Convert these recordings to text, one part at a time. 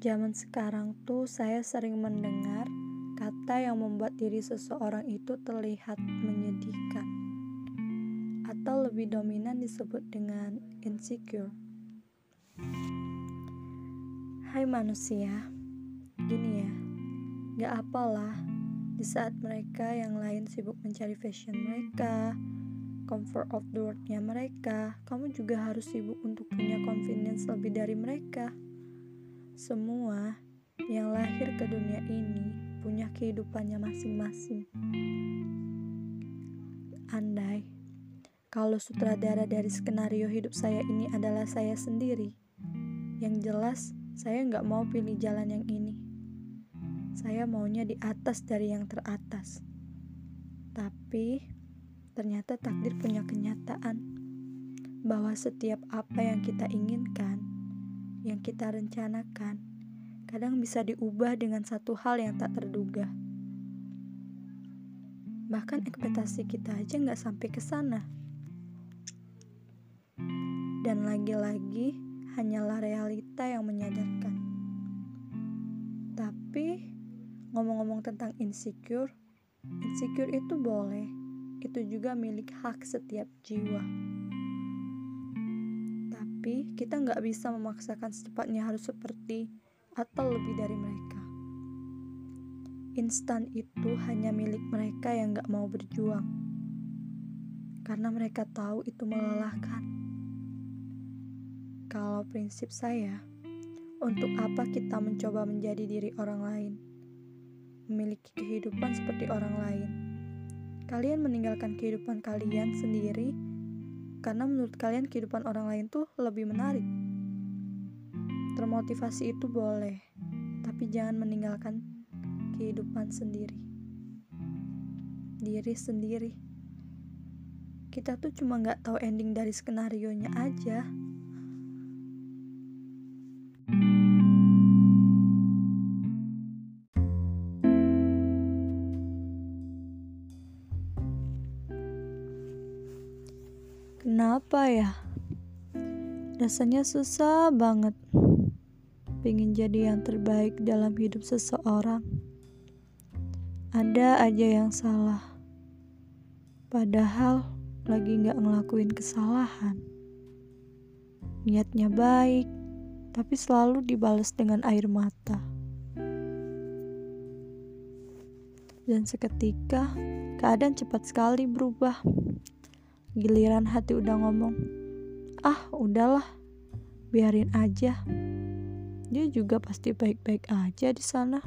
Zaman sekarang tuh saya sering mendengar kata yang membuat diri seseorang itu terlihat menyedihkan atau lebih dominan disebut dengan insecure. Hai manusia, gini ya, gak apalah di saat mereka yang lain sibuk mencari fashion mereka, comfort of the world-nya mereka, kamu juga harus sibuk untuk punya confidence lebih dari mereka. Semua yang lahir ke dunia ini punya kehidupannya masing-masing. Andai kalau sutradara dari skenario hidup saya ini adalah saya sendiri, yang jelas saya nggak mau pilih jalan yang ini. Saya maunya di atas dari yang teratas. Tapi ternyata takdir punya kenyataan bahwa setiap apa yang kita inginkan yang kita rencanakan kadang bisa diubah dengan satu hal yang tak terduga. Bahkan ekspektasi kita aja nggak sampai ke sana. Dan lagi-lagi hanyalah realita yang menyadarkan. Tapi ngomong-ngomong tentang insecure, insecure itu boleh, itu juga milik hak setiap jiwa tapi kita nggak bisa memaksakan secepatnya harus seperti atau lebih dari mereka. Instan itu hanya milik mereka yang nggak mau berjuang, karena mereka tahu itu melelahkan. Kalau prinsip saya, untuk apa kita mencoba menjadi diri orang lain, memiliki kehidupan seperti orang lain? Kalian meninggalkan kehidupan kalian sendiri karena menurut kalian kehidupan orang lain tuh lebih menarik. Termotivasi itu boleh, tapi jangan meninggalkan kehidupan sendiri. Diri sendiri. Kita tuh cuma nggak tahu ending dari skenario nya aja. Kenapa ya? Rasanya susah banget. Pengen jadi yang terbaik dalam hidup seseorang. Ada aja yang salah. Padahal lagi gak ngelakuin kesalahan. Niatnya baik, tapi selalu dibalas dengan air mata. Dan seketika, keadaan cepat sekali berubah. Giliran hati udah ngomong, ah udahlah, biarin aja. Dia juga pasti baik-baik aja di sana.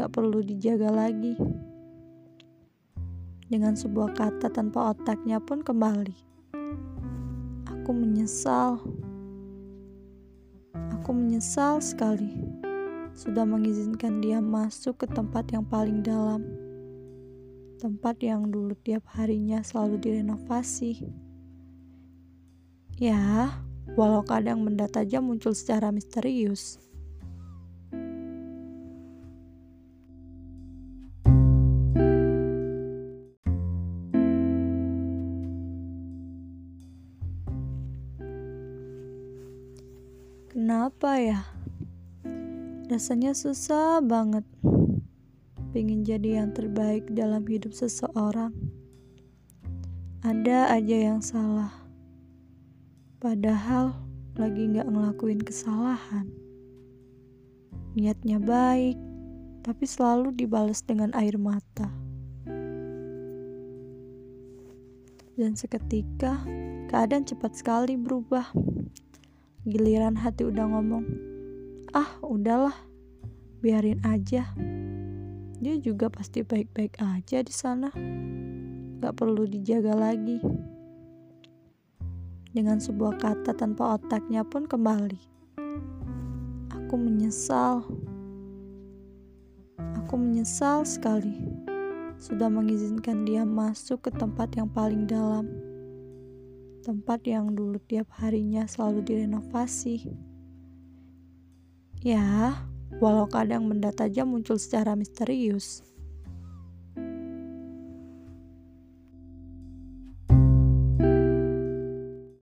Gak perlu dijaga lagi. Dengan sebuah kata tanpa otaknya pun kembali. Aku menyesal. Aku menyesal sekali sudah mengizinkan dia masuk ke tempat yang paling dalam tempat yang dulu tiap harinya selalu direnovasi. Ya, walau kadang benda tajam muncul secara misterius. Kenapa ya? Rasanya susah banget pengen jadi yang terbaik dalam hidup seseorang, ada aja yang salah. Padahal lagi gak ngelakuin kesalahan. Niatnya baik, tapi selalu dibalas dengan air mata. Dan seketika, keadaan cepat sekali berubah. Giliran hati udah ngomong, ah udahlah, biarin aja dia juga pasti baik-baik aja di sana. Gak perlu dijaga lagi. Dengan sebuah kata tanpa otaknya pun kembali. Aku menyesal. Aku menyesal sekali sudah mengizinkan dia masuk ke tempat yang paling dalam. Tempat yang dulu tiap harinya selalu direnovasi. Ya, walau kadang benda tajam muncul secara misterius.